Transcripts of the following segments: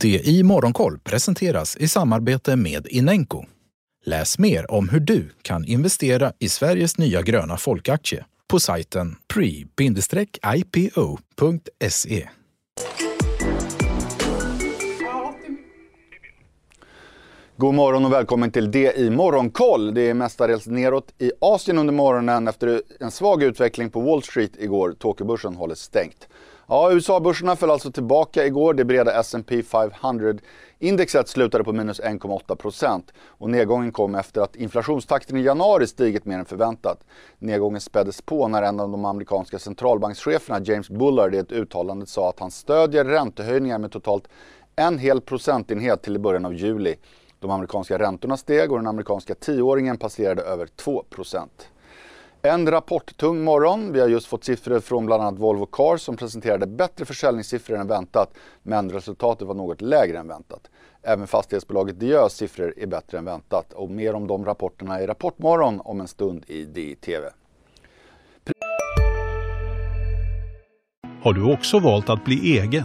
DI Morgonkoll presenteras i samarbete med Inenco. Läs mer om hur du kan investera i Sveriges nya gröna folkaktie på sajten pre-ipo.se. God morgon och välkommen till DI Morgonkoll. Det är mestadels neråt i Asien under morgonen efter en svag utveckling på Wall Street igår. Tokyobörsen håller stängt. Ja, USA-börserna föll alltså tillbaka igår. Det breda S&P 500-indexet slutade på minus 1,8 och nedgången kom efter att inflationstakten i januari stigit mer än förväntat. Nedgången späddes på när en av de amerikanska centralbankscheferna, James Bullard, i ett uttalande sa att han stödjer räntehöjningar med totalt en hel procentenhet till i början av juli. De amerikanska räntorna steg och den amerikanska tioåringen passerade över 2 en rapporttung morgon. Vi har just fått siffror från bland annat Volvo Cars som presenterade bättre försäljningssiffror än väntat, men resultatet var något lägre än väntat. Även fastighetsbolaget Diös siffror är bättre än väntat och mer om de rapporterna i Rapportmorgon om en stund i DI-TV. Har du också valt att bli egen?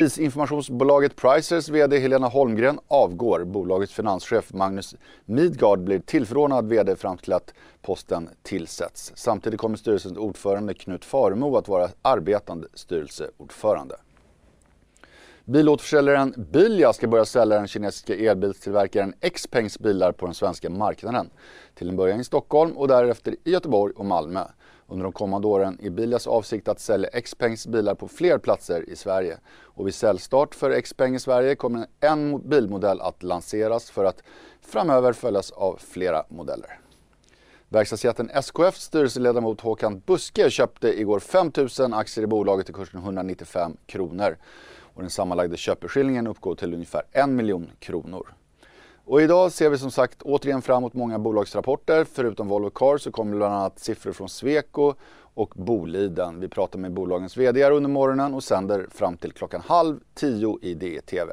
Prisinformationsbolaget Pricers VD Helena Holmgren avgår. Bolagets finanschef Magnus Midgard blir tillförordnad VD fram till att posten tillsätts. Samtidigt kommer styrelsens ordförande Knut Faremo att vara arbetande styrelseordförande. Bilåterförsäljaren Bilia ska börja sälja den kinesiska elbilstillverkaren Xpengs bilar på den svenska marknaden. Till en början i Stockholm och därefter i Göteborg och Malmö. Under de kommande åren är Bilias avsikt att sälja Xpengs bilar på fler platser i Sverige. Och vid säljstart för Xpeng i Sverige kommer en bilmodell att lanseras för att framöver följas av flera modeller. Verkstadsjätten SKFs styrelseledamot Håkan Buske köpte igår 5 000 aktier i bolaget till kursen 195 kronor. Och den sammanlagda köpeskillingen uppgår till ungefär 1 miljon kronor. Och idag ser vi som sagt återigen fram emot många bolagsrapporter. Förutom Volvo Cars så kommer bland annat siffror från Sweco och Boliden. Vi pratar med bolagens VD under morgonen och sänder fram till klockan halv tio i DTV.